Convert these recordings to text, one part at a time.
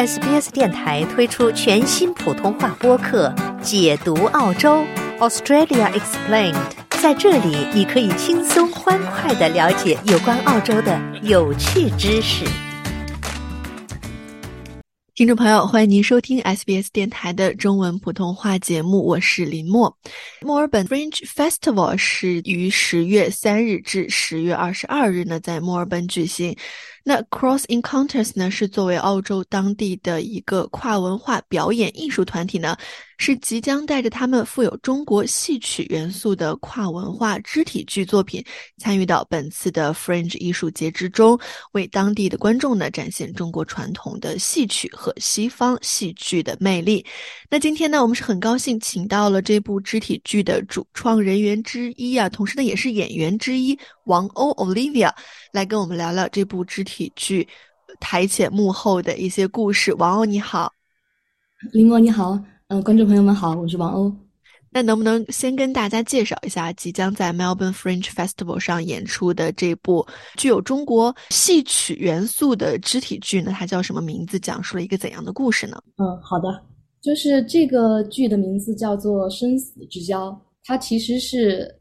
SBS 电台推出全新普通话播客《解读澳洲 Australia Explained》。在这里，你可以轻松欢快的了解有关澳洲的有趣知识。听众朋友，欢迎您收听 SBS 电台的中文普通话节目，我是林默。墨尔本 Fringe Festival 是于十月三日至十月二十二日呢，在墨尔本举行。那 Cross Encounters 呢，是作为澳洲当地的一个跨文化表演艺术团体呢，是即将带着他们富有中国戏曲元素的跨文化肢体剧作品，参与到本次的 Fringe 艺术节之中，为当地的观众呢展现中国传统的戏曲和西方戏剧的魅力。那今天呢，我们是很高兴请到了这部肢体剧的主创人员之一啊，同时呢也是演员之一王鸥 Olivia 来跟我们聊聊这部肢体剧台前幕后的一些故事。王鸥你好，林默你好，嗯，观众朋友们好，我是王鸥。那能不能先跟大家介绍一下即将在 Melbourne Fringe Festival 上演出的这部具有中国戏曲元素的肢体剧呢？它叫什么名字？讲述了一个怎样的故事呢？嗯，好的。就是这个剧的名字叫做《生死之交》，它其实是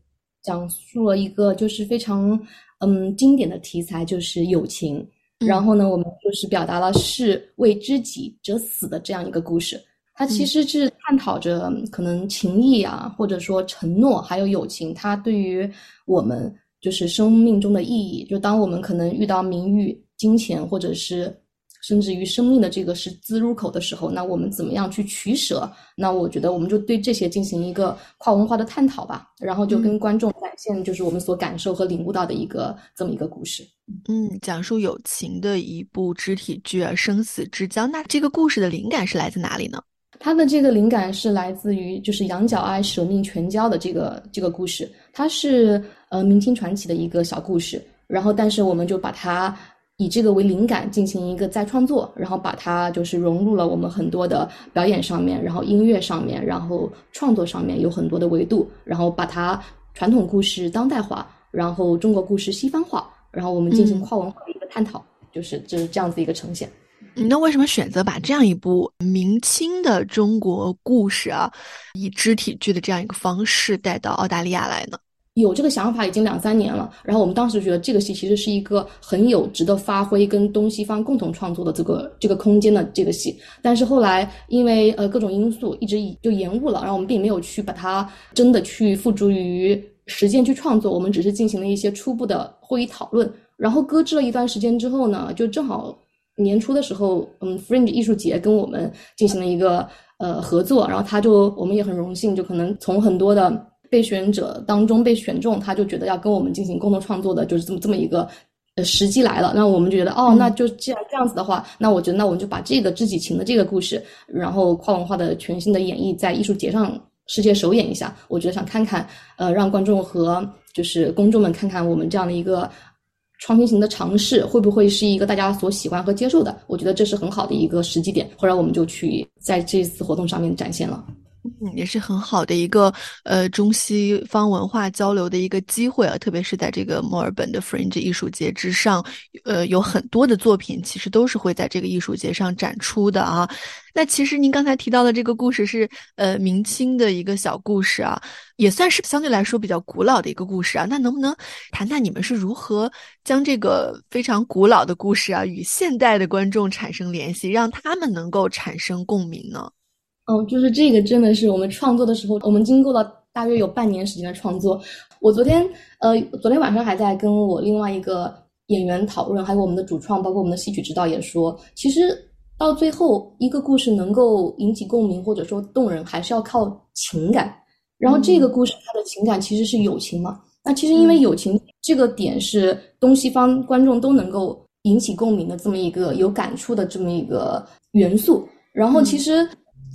讲述了一个就是非常嗯经典的题材，就是友情。然后呢，我们就是表达了是为知己者死的这样一个故事。它其实是探讨着可能情谊啊，或者说承诺，还有友情，它对于我们就是生命中的意义。就当我们可能遇到名誉、金钱，或者是。甚至于生命的这个是滋入口的时候，那我们怎么样去取舍？那我觉得我们就对这些进行一个跨文化的探讨吧，然后就跟观众展现就是我们所感受和领悟到的一个这么一个故事。嗯，讲述友情的一部肢体剧啊，《生死之交》。那这个故事的灵感是来自哪里呢？它的这个灵感是来自于就是羊角哀舍命全交的这个这个故事，它是呃明清传奇的一个小故事，然后但是我们就把它。以这个为灵感进行一个再创作，然后把它就是融入了我们很多的表演上面，然后音乐上面，然后创作上面有很多的维度，然后把它传统故事当代化，然后中国故事西方化，然后我们进行跨文化的一个探讨，就是就是这样子一个呈现。那为什么选择把这样一部明清的中国故事啊，以肢体剧的这样一个方式带到澳大利亚来呢？有这个想法已经两三年了，然后我们当时觉得这个戏其实是一个很有值得发挥跟东西方共同创作的这个这个空间的这个戏，但是后来因为呃各种因素一直就延误了，然后我们并没有去把它真的去付诸于实践去创作，我们只是进行了一些初步的会议讨论，然后搁置了一段时间之后呢，就正好年初的时候，嗯，Fringe 艺术节跟我们进行了一个呃合作，然后他就我们也很荣幸，就可能从很多的。被选者当中被选中，他就觉得要跟我们进行共同创作的，就是这么这么一个呃时机来了。那我们就觉得，哦，那就既然这样子的话，那我觉得那我们就把这个知己情的这个故事，然后跨文化的全新的演绎，在艺术节上世界首演一下。我觉得想看看，呃，让观众和就是公众们看看我们这样的一个创新型的尝试，会不会是一个大家所喜欢和接受的？我觉得这是很好的一个时机点。后来我们就去在这次活动上面展现了。嗯，也是很好的一个呃中西方文化交流的一个机会啊，特别是在这个墨尔本的 Fringe 艺术节之上，呃，有很多的作品其实都是会在这个艺术节上展出的啊。那其实您刚才提到的这个故事是呃明清的一个小故事啊，也算是相对来说比较古老的一个故事啊。那能不能谈谈你们是如何将这个非常古老的故事啊与现代的观众产生联系，让他们能够产生共鸣呢？嗯，就是这个真的是我们创作的时候，我们经过了大约有半年时间的创作。我昨天呃，昨天晚上还在跟我另外一个演员讨论，还有我们的主创，包括我们的戏曲指导也说，其实到最后一个故事能够引起共鸣或者说动人，还是要靠情感。然后这个故事它的情感其实是友情嘛？那其实因为友情这个点是东西方观众都能够引起共鸣的这么一个有感触的这么一个元素。然后其实。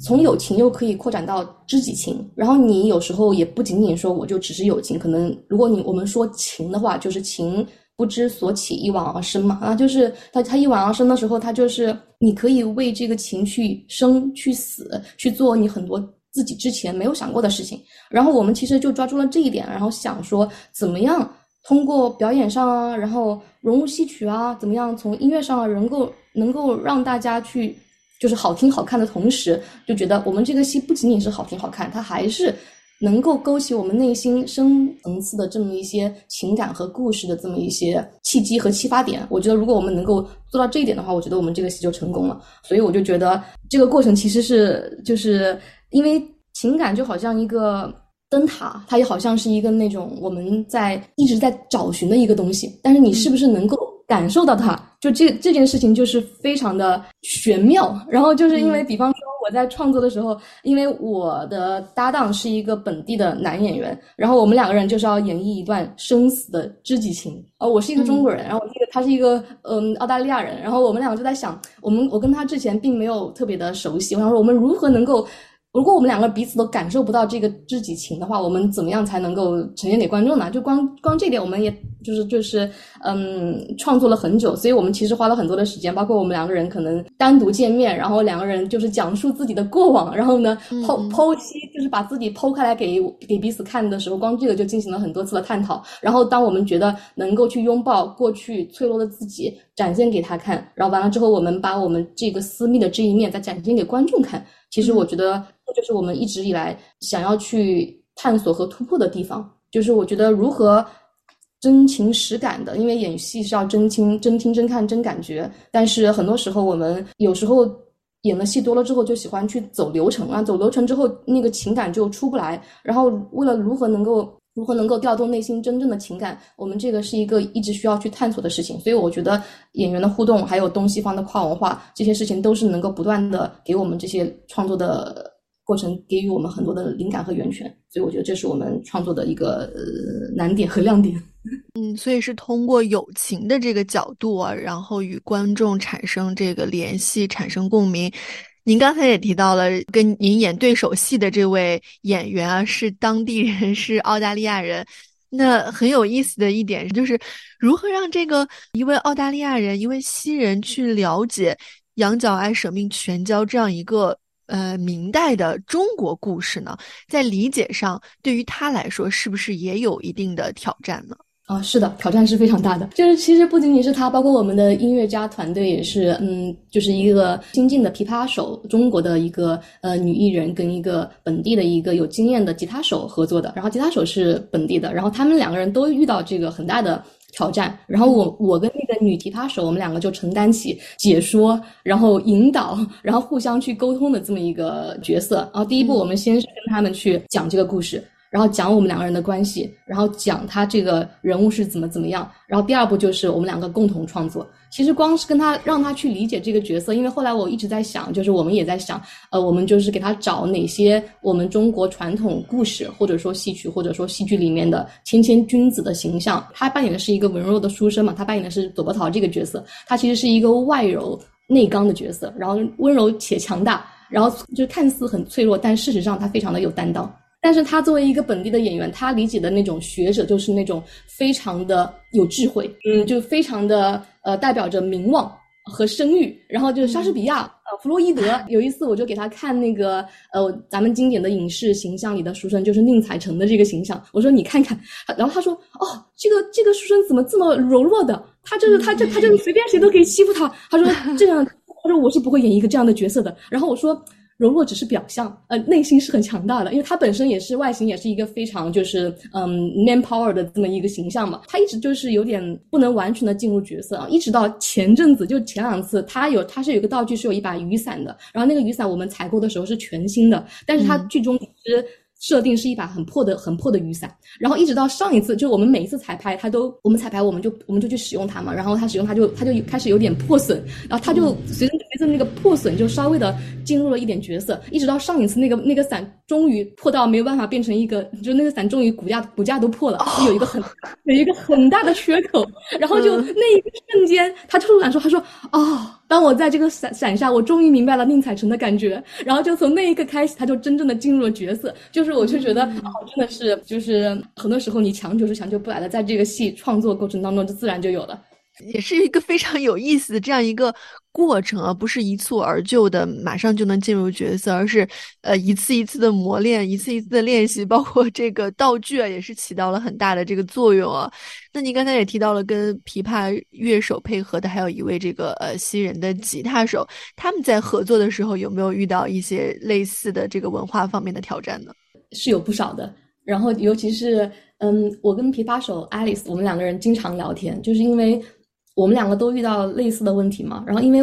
从友情又可以扩展到知己情，然后你有时候也不仅仅说我就只是友情，可能如果你我们说情的话，就是情不知所起，一往而生嘛啊，就是他他一往而生的时候，他就是你可以为这个情去生去死去做你很多自己之前没有想过的事情，然后我们其实就抓住了这一点，然后想说怎么样通过表演上啊，然后融入戏曲啊，怎么样从音乐上啊，能够能够让大家去。就是好听好看的同时，就觉得我们这个戏不仅仅是好听好看，它还是能够勾起我们内心深层次的这么一些情感和故事的这么一些契机和启发点。我觉得如果我们能够做到这一点的话，我觉得我们这个戏就成功了。所以我就觉得这个过程其实是就是因为情感就好像一个灯塔，它也好像是一个那种我们在一直在找寻的一个东西，但是你是不是能够？感受到它，就这这件事情就是非常的玄妙。然后就是因为，比方说我在创作的时候，因为我的搭档是一个本地的男演员，然后我们两个人就是要演绎一段生死的知己情。呃，我是一个中国人，然后那个他是一个嗯澳大利亚人，然后我们两个就在想，我们我跟他之前并没有特别的熟悉，我想说我们如何能够。如果我们两个彼此都感受不到这个知己情的话，我们怎么样才能够呈现给观众呢？就光光这点，我们也就是就是嗯，创作了很久，所以我们其实花了很多的时间，包括我们两个人可能单独见面，然后两个人就是讲述自己的过往，然后呢剖剖析，就是把自己剖开来给给彼此看的时候，光这个就进行了很多次的探讨。然后当我们觉得能够去拥抱过去脆弱的自己，展现给他看，然后完了之后，我们把我们这个私密的这一面再展现给观众看。其实我觉得。这就是我们一直以来想要去探索和突破的地方。就是我觉得如何真情实感的，因为演戏是要真听、真听、真看、真感觉。但是很多时候，我们有时候演了戏多了之后，就喜欢去走流程啊，走流程之后，那个情感就出不来。然后为了如何能够如何能够调动内心真正的情感，我们这个是一个一直需要去探索的事情。所以我觉得演员的互动，还有东西方的跨文化这些事情，都是能够不断的给我们这些创作的。过程给予我们很多的灵感和源泉，所以我觉得这是我们创作的一个呃难点和亮点。嗯，所以是通过友情的这个角度啊，然后与观众产生这个联系，产生共鸣。您刚才也提到了，跟您演对手戏的这位演员啊是当地人，是澳大利亚人。那很有意思的一点就是如何让这个一位澳大利亚人，一位西人去了解羊角哀舍命全交这样一个。呃，明代的中国故事呢，在理解上对于他来说，是不是也有一定的挑战呢？啊，是的，挑战是非常大的。就是其实不仅仅是他，包括我们的音乐家团队也是，嗯，就是一个新晋的琵琶手，中国的一个呃女艺人跟一个本地的一个有经验的吉他手合作的。然后吉他手是本地的，然后他们两个人都遇到这个很大的。挑战，然后我我跟那个女吉他手，我们两个就承担起解说，然后引导，然后互相去沟通的这么一个角色。然后第一步，我们先是跟他们去讲这个故事。然后讲我们两个人的关系，然后讲他这个人物是怎么怎么样。然后第二步就是我们两个共同创作。其实光是跟他让他去理解这个角色，因为后来我一直在想，就是我们也在想，呃，我们就是给他找哪些我们中国传统故事，或者说戏曲，或者说戏剧里面的谦谦君子的形象。他扮演的是一个文弱的书生嘛，他扮演的是左伯桃这个角色，他其实是一个外柔内刚的角色，然后温柔且强大，然后就看似很脆弱，但事实上他非常的有担当。但是他作为一个本地的演员，他理解的那种学者就是那种非常的有智慧，嗯，就非常的呃代表着名望和声誉。然后就是莎士比亚，呃，弗洛伊德。有一次我就给他看那个呃咱们经典的影视形象里的书生，就是宁采臣的这个形象。我说你看看，然后他说哦，这个这个书生怎么这么柔弱的？他就是他这他就是随便谁都可以欺负他。他说这样，他说我是不会演一个这样的角色的。然后我说。柔弱只是表象，呃，内心是很强大的，因为他本身也是外形也是一个非常就是嗯 man power 的这么一个形象嘛。他一直就是有点不能完全的进入角色啊，一直到前阵子就前两次，他有他是有一个道具是有一把雨伞的，然后那个雨伞我们采购的时候是全新的，但是他剧中其实。设定是一把很破的、很破的雨伞，然后一直到上一次，就我们每一次彩排，他都我们彩排，我们就我们就去使用它嘛，然后他使用它就他就开始有点破损，然后他就随着随着那个破损就稍微的进入了一点角色，一直到上一次那个那个伞终于破到没有办法变成一个，就那个伞终于骨架骨架都破了，有一个很有一个很大的缺口，然后就那一个瞬间，他突然说，他说哦。当我在这个伞伞下，我终于明白了宁采臣的感觉，然后就从那一刻开始，他就真正的进入了角色。就是我就觉得，哦，真的是，就是很多时候你强求是强求不来的，在这个戏创作过程当中，就自然就有了。也是一个非常有意思的这样一个过程啊，不是一蹴而就的，马上就能进入角色，而是呃一次一次的磨练，一次一次的练习，包括这个道具啊，也是起到了很大的这个作用啊。那您刚才也提到了跟琵琶乐手配合的，还有一位这个呃新人的吉他手，他们在合作的时候有没有遇到一些类似的这个文化方面的挑战呢？是有不少的，然后尤其是嗯，我跟琵琶手 Alice，我们两个人经常聊天，就是因为。我们两个都遇到类似的问题嘛，然后因为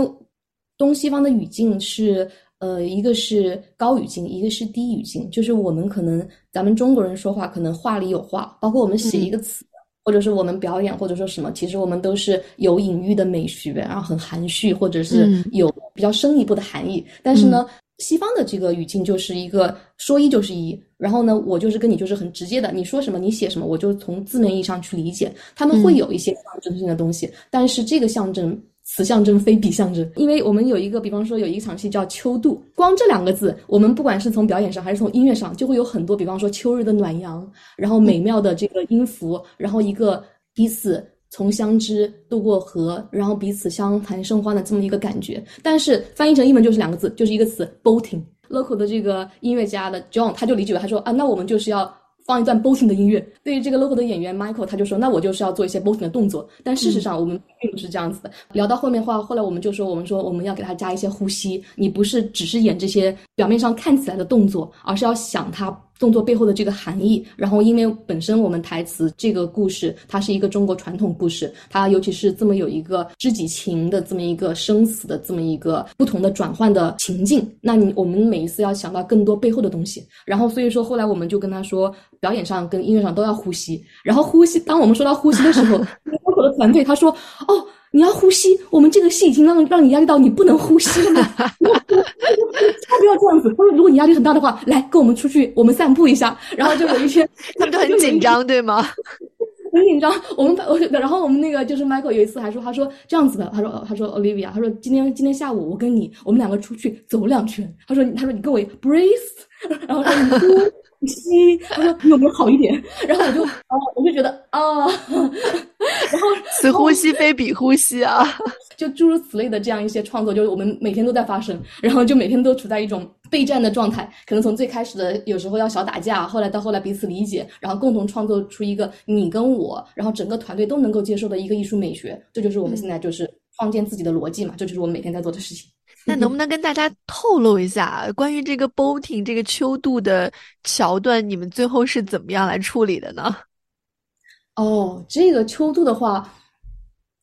东西方的语境是，呃，一个是高语境，一个是低语境，就是我们可能咱们中国人说话可能话里有话，包括我们写一个词，或者是我们表演，或者说什么，其实我们都是有隐喻的美学，然后很含蓄，或者是有比较深一步的含义，但是呢。西方的这个语境就是一个说一就是一，然后呢，我就是跟你就是很直接的，你说什么你写什么，我就从字面意义上去理解。他们会有一些象征性的东西，但是这个象征此象征非彼象征，因为我们有一个，比方说有一场戏叫《秋度》，光这两个字，我们不管是从表演上还是从音乐上，就会有很多，比方说秋日的暖阳，然后美妙的这个音符，然后一个彼此。从相知渡过河，然后彼此相谈甚欢的这么一个感觉，但是翻译成英文就是两个字，就是一个词 boating。local 的这个音乐家的 John 他就理解为他说啊，那我们就是要放一段 boating 的音乐。对于这个 local 的演员 Michael，他就说那我就是要做一些 boating 的动作。但事实上我们并不是这样子的。聊到后面话，后来我们就说我们说我们要给他加一些呼吸，你不是只是演这些表面上看起来的动作，而是要想他。动作背后的这个含义，然后因为本身我们台词这个故事，它是一个中国传统故事，它尤其是这么有一个知己情的这么一个生死的这么一个不同的转换的情境，那你我们每一次要想到更多背后的东西，然后所以说后来我们就跟他说，表演上跟音乐上都要呼吸，然后呼吸，当我们说到呼吸的时候，我的团队他说，哦。你要呼吸，我们这个戏已经让让你压力到你不能呼吸了吗？他不要这样子。他说，如果你压力很大的话，来跟我们出去，我们散步一下。然后就有一天，他们都很紧张，对吗？很紧张。我们我然后我们那个就是 Michael 有一次还说，他说这样子的，他说他说 Olivia，他说今天今天下午我跟你我们两个出去走两圈。他说他说你跟我 breathe，然后说你呼。吸，他说你有没有好一点？然后我就，啊，我就觉得啊，然后此呼吸非彼呼吸啊，就诸如此类的这样一些创作，就是我们每天都在发生，然后就每天都处在一种备战的状态。可能从最开始的有时候要小打架，后来到后来彼此理解，然后共同创作出一个你跟我，然后整个团队都能够接受的一个艺术美学。这就是我们现在就是创建自己的逻辑嘛，这就是我们每天在做的事情。那能不能跟大家透露一下关于这个 boating 这个秋度的桥段，你们最后是怎么样来处理的呢？哦，这个秋度的话，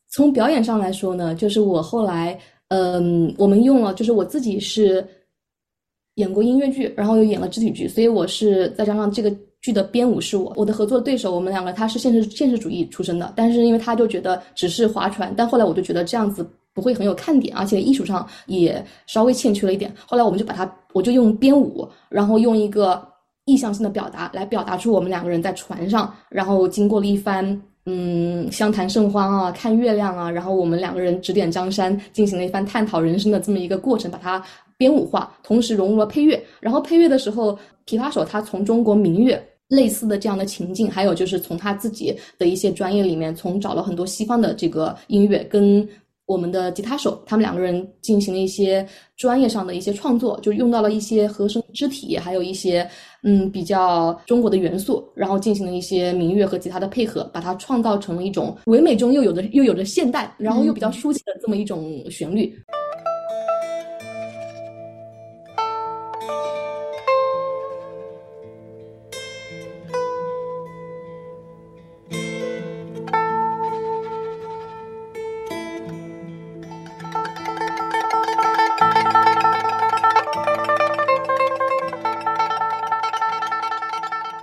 从表演上来说呢，就是我后来，嗯，我们用了，就是我自己是演过音乐剧，然后又演了肢体剧，所以我是再加上这个剧的编舞是我，我的合作对手，我们两个他是现实现实主义出身的，但是因为他就觉得只是划船，但后来我就觉得这样子。不会很有看点，而且艺术上也稍微欠缺了一点。后来我们就把它，我就用编舞，然后用一个意向性的表达来表达出我们两个人在船上，然后经过了一番嗯相谈甚欢啊，看月亮啊，然后我们两个人指点江山，进行了一番探讨人生的这么一个过程，把它编舞化，同时融入了配乐。然后配乐的时候，琵琶手他从中国民乐类似的这样的情境，还有就是从他自己的一些专业里面，从找了很多西方的这个音乐跟。我们的吉他手，他们两个人进行了一些专业上的一些创作，就用到了一些和声、肢体，还有一些嗯比较中国的元素，然后进行了一些民乐和吉他的配合，把它创造成了一种唯美中又有的又有着现代，然后又比较抒情的这么一种旋律。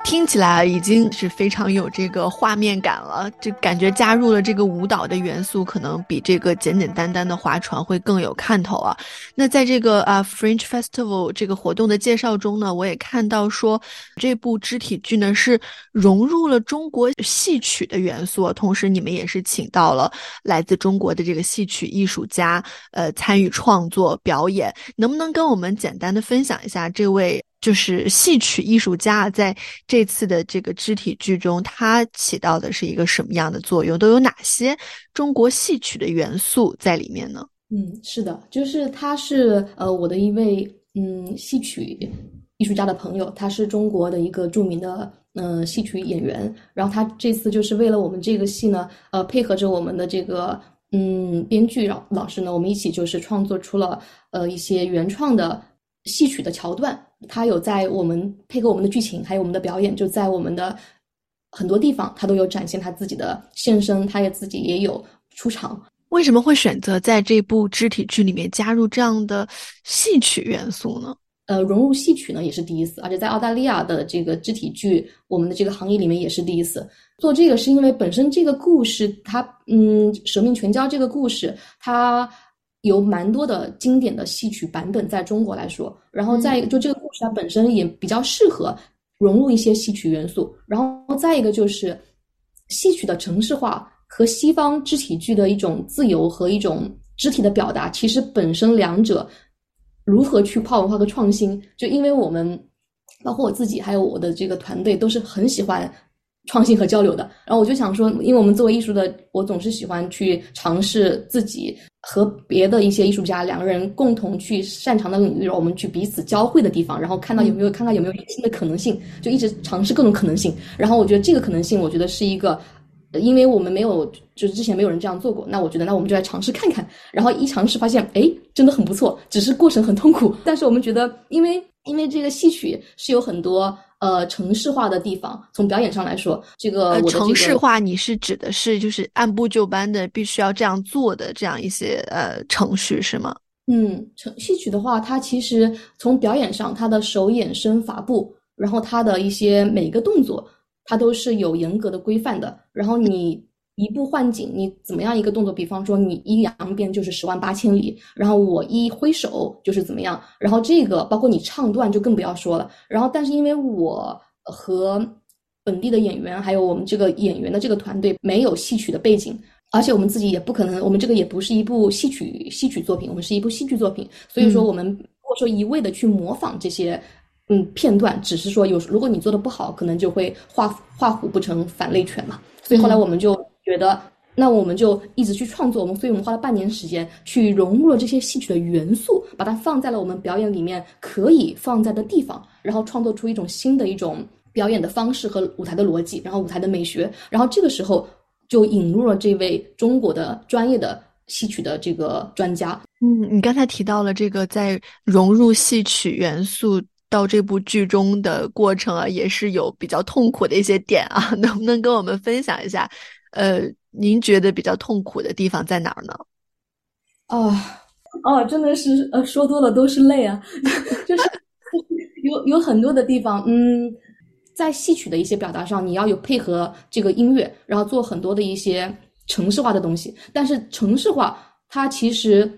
听起来已经是非常有这个画面感了，就感觉加入了这个舞蹈的元素，可能比这个简简单单的划船会更有看头啊。那在这个啊 French Festival 这个活动的介绍中呢，我也看到说这部肢体剧呢是融入了中国戏曲的元素，同时你们也是请到了来自中国的这个戏曲艺术家，呃参与创作表演，能不能跟我们简单的分享一下这位就是戏曲艺术家在这次的这个肢体剧中，它起到的是一个什么样的作用？都有哪些中国戏曲的元素在里面呢？嗯，是的，就是他是呃我的一位嗯戏曲艺术家的朋友，他是中国的一个著名的呃戏曲演员，然后他这次就是为了我们这个戏呢，呃配合着我们的这个嗯编剧老老师呢，我们一起就是创作出了呃一些原创的戏曲的桥段。他有在我们配合我们的剧情，还有我们的表演，就在我们的很多地方，他都有展现他自己的现身，他也自己也有出场。为什么会选择在这部肢体剧里面加入这样的戏曲元素呢？呃，融入戏曲呢也是第一次，而且在澳大利亚的这个肢体剧，我们的这个行业里面也是第一次做这个，是因为本身这个故事它，嗯，《舍命全交》这个故事它。有蛮多的经典的戏曲版本，在中国来说，然后再一个，就这个故事它本身也比较适合融入一些戏曲元素，然后再一个就是戏曲的城市化和西方肢体剧的一种自由和一种肢体的表达，其实本身两者如何去跨文化和创新，就因为我们包括我自己还有我的这个团队都是很喜欢。创新和交流的，然后我就想说，因为我们作为艺术的，我总是喜欢去尝试自己和别的一些艺术家两个人共同去擅长的领域，让我们去彼此交汇的地方，然后看到有没有看看有没有新的可能性，就一直尝试各种可能性。然后我觉得这个可能性，我觉得是一个，因为我们没有就是之前没有人这样做过，那我觉得那我们就来尝试看看。然后一尝试发现，哎，真的很不错，只是过程很痛苦，但是我们觉得，因为因为这个戏曲是有很多。呃，城市化的地方，从表演上来说，这个城市化，你是指的是就是按部就班的，必须要这样做的这样一些呃程序是吗？嗯，成戏曲的话，它其实从表演上，它的手眼身法步，然后它的一些每一个动作，它都是有严格的规范的。然后你。一步换景，你怎么样一个动作？比方说，你一扬鞭就是十万八千里，然后我一挥手就是怎么样？然后这个包括你唱段就更不要说了。然后，但是因为我和本地的演员，还有我们这个演员的这个团队没有戏曲的背景，而且我们自己也不可能，我们这个也不是一部戏曲戏曲作品，我们是一部戏剧作品。所以说，我们如果说一味的去模仿这些嗯片段，只是说有如果你做的不好，可能就会画画虎不成反类犬嘛。所以后来我们就。觉得那我们就一直去创作，我们所以我们花了半年时间去融入了这些戏曲的元素，把它放在了我们表演里面可以放在的地方，然后创作出一种新的一种表演的方式和舞台的逻辑，然后舞台的美学，然后这个时候就引入了这位中国的专业的戏曲的这个专家。嗯，你刚才提到了这个在融入戏曲元素到这部剧中的过程啊，也是有比较痛苦的一些点啊，能不能跟我们分享一下？呃，您觉得比较痛苦的地方在哪儿呢？啊，哦，真的是，呃，说多了都是泪啊，就是有有很多的地方，嗯，在戏曲的一些表达上，你要有配合这个音乐，然后做很多的一些城市化的东西。但是城市化，它其实，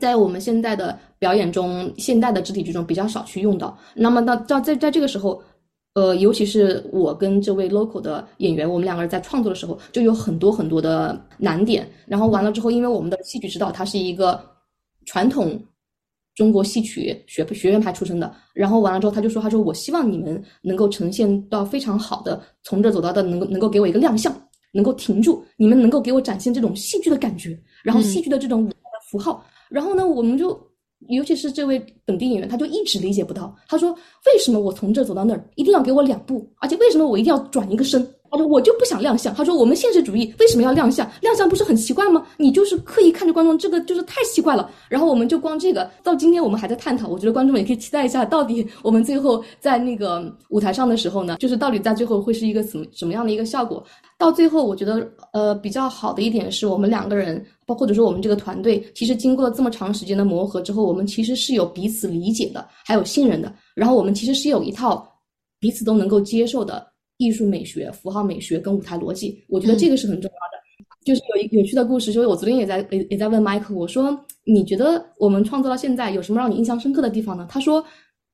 在我们现在的表演中，现代的肢体剧中比较少去用到。那么，到到在在这个时候。呃，尤其是我跟这位 local 的演员，我们两个人在创作的时候，就有很多很多的难点。然后完了之后，因为我们的戏曲指导他是一个传统中国戏曲学学院派出身的，然后完了之后，他就说：“他说我希望你们能够呈现到非常好的，从这走到的，能够能够给我一个亮相，能够停住，你们能够给我展现这种戏剧的感觉，然后戏剧的这种舞台的符号。”然后呢，我们就。尤其是这位本地演员，他就一直理解不到。他说：“为什么我从这走到那儿，一定要给我两步？而且为什么我一定要转一个身？”他说：“我就不想亮相。”他说：“我们现实主义为什么要亮相？亮相不是很奇怪吗？你就是刻意看着观众，这个就是太奇怪了。”然后我们就光这个，到今天我们还在探讨。我觉得观众也可以期待一下，到底我们最后在那个舞台上的时候呢，就是到底在最后会是一个什么什么样的一个效果？到最后，我觉得呃比较好的一点是我们两个人。包或者说我们这个团队，其实经过了这么长时间的磨合之后，我们其实是有彼此理解的，还有信任的。然后我们其实是有一套彼此都能够接受的艺术美学、符号美学跟舞台逻辑。我觉得这个是很重要的。就是有一有趣的故事，就是我昨天也在也也在问麦克，我说你觉得我们创作到现在有什么让你印象深刻的地方呢？他说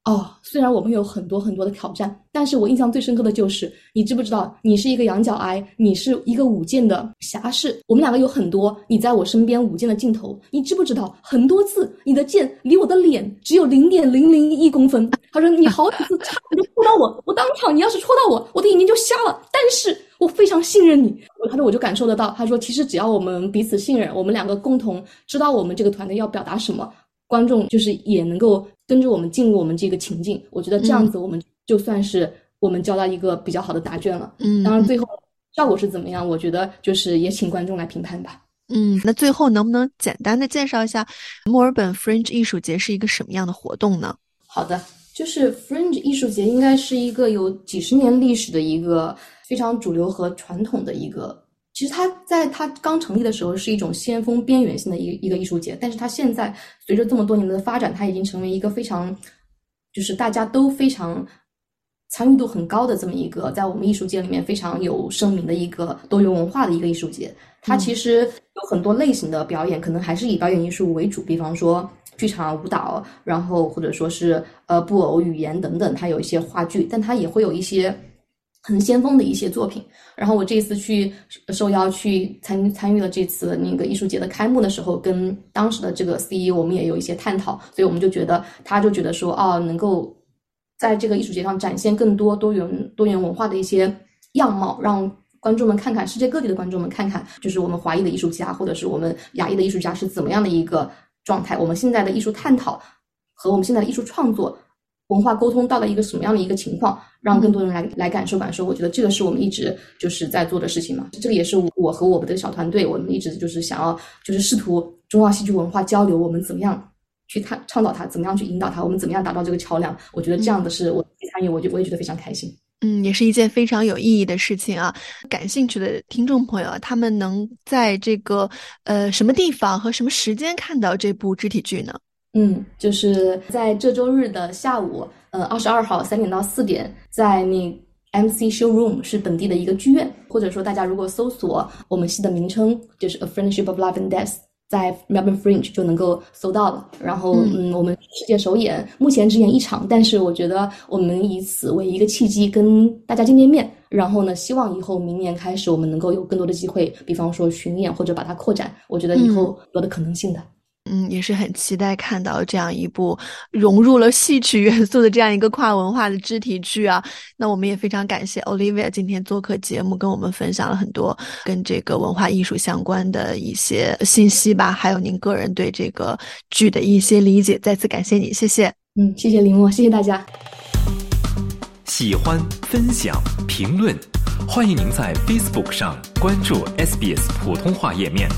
哦，虽然我们有很多很多的挑战，但是我印象最深刻的就是，你知不知道，你是一个羊角癌，你是一个舞剑的侠士，我们两个有很多你在我身边舞剑的镜头，你知不知道，很多次你的剑离我的脸只有零点零零一公分。他说你好几次差点就戳到我，我当场你要是戳到我，我的眼睛就瞎了。但是我非常信任你，他说我就感受得到，他说其实只要我们彼此信任，我们两个共同知道我们这个团队要表达什么。观众就是也能够跟着我们进入我们这个情境，我觉得这样子我们就算是我们交到一个比较好的答卷了。嗯，当然最后效果是怎么样，我觉得就是也请观众来评判吧。嗯，那最后能不能简单的介绍一下墨尔本 Fringe 艺术节是一个什么样的活动呢？好的，就是 Fringe 艺术节应该是一个有几十年历史的一个非常主流和传统的一个。其实它在它刚成立的时候是一种先锋边缘性的一一个艺术节，但是它现在随着这么多年的发展，它已经成为一个非常，就是大家都非常参与度很高的这么一个，在我们艺术界里面非常有声名的一个多元文化的一个艺术节。它其实有很多类型的表演，可能还是以表演艺术为主，比方说剧场、舞蹈，然后或者说是呃布偶、语言等等，它有一些话剧，但它也会有一些。很先锋的一些作品，然后我这一次去受邀去参参与了这次那个艺术节的开幕的时候，跟当时的这个 CEO 我们也有一些探讨，所以我们就觉得他就觉得说，哦，能够在这个艺术节上展现更多多元多元文化的一些样貌，让观众们看看世界各地的观众们看看，就是我们华裔的艺术家或者是我们亚裔的艺术家是怎么样的一个状态，我们现在的艺术探讨和我们现在的艺术创作。文化沟通到了一个什么样的一个情况，让更多人来来感受感受，我觉得这个是我们一直就是在做的事情嘛。这个也是我和我们的小团队，我们一直就是想要就是试图中澳戏剧文化交流，我们怎么样去探倡导它，怎么样去引导它，我们怎么样达到这个桥梁。我觉得这样的是我参与，我就我也觉得非常开心。嗯，也是一件非常有意义的事情啊。感兴趣的听众朋友，他们能在这个呃什么地方和什么时间看到这部肢体剧呢？嗯，就是在这周日的下午，呃，二十二号三点到四点，在那 MC Showroom 是本地的一个剧院，或者说大家如果搜索我们戏的名称，就是 A Friendship of Love and Death，在 Melbourne Fringe 就能够搜到了。然后，嗯，我们世界首演，目前只演一场，但是我觉得我们以此为一个契机，跟大家见见面。然后呢，希望以后明年开始，我们能够有更多的机会，比方说巡演或者把它扩展。我觉得以后有的可能性的。嗯，也是很期待看到这样一部融入了戏曲元素的这样一个跨文化的肢体剧啊。那我们也非常感谢 Olivia 今天做客节目，跟我们分享了很多跟这个文化艺术相关的一些信息吧，还有您个人对这个剧的一些理解。再次感谢你，谢谢。嗯，谢谢林墨，谢谢大家。喜欢、分享、评论，欢迎您在 Facebook 上关注 SBS 普通话页面。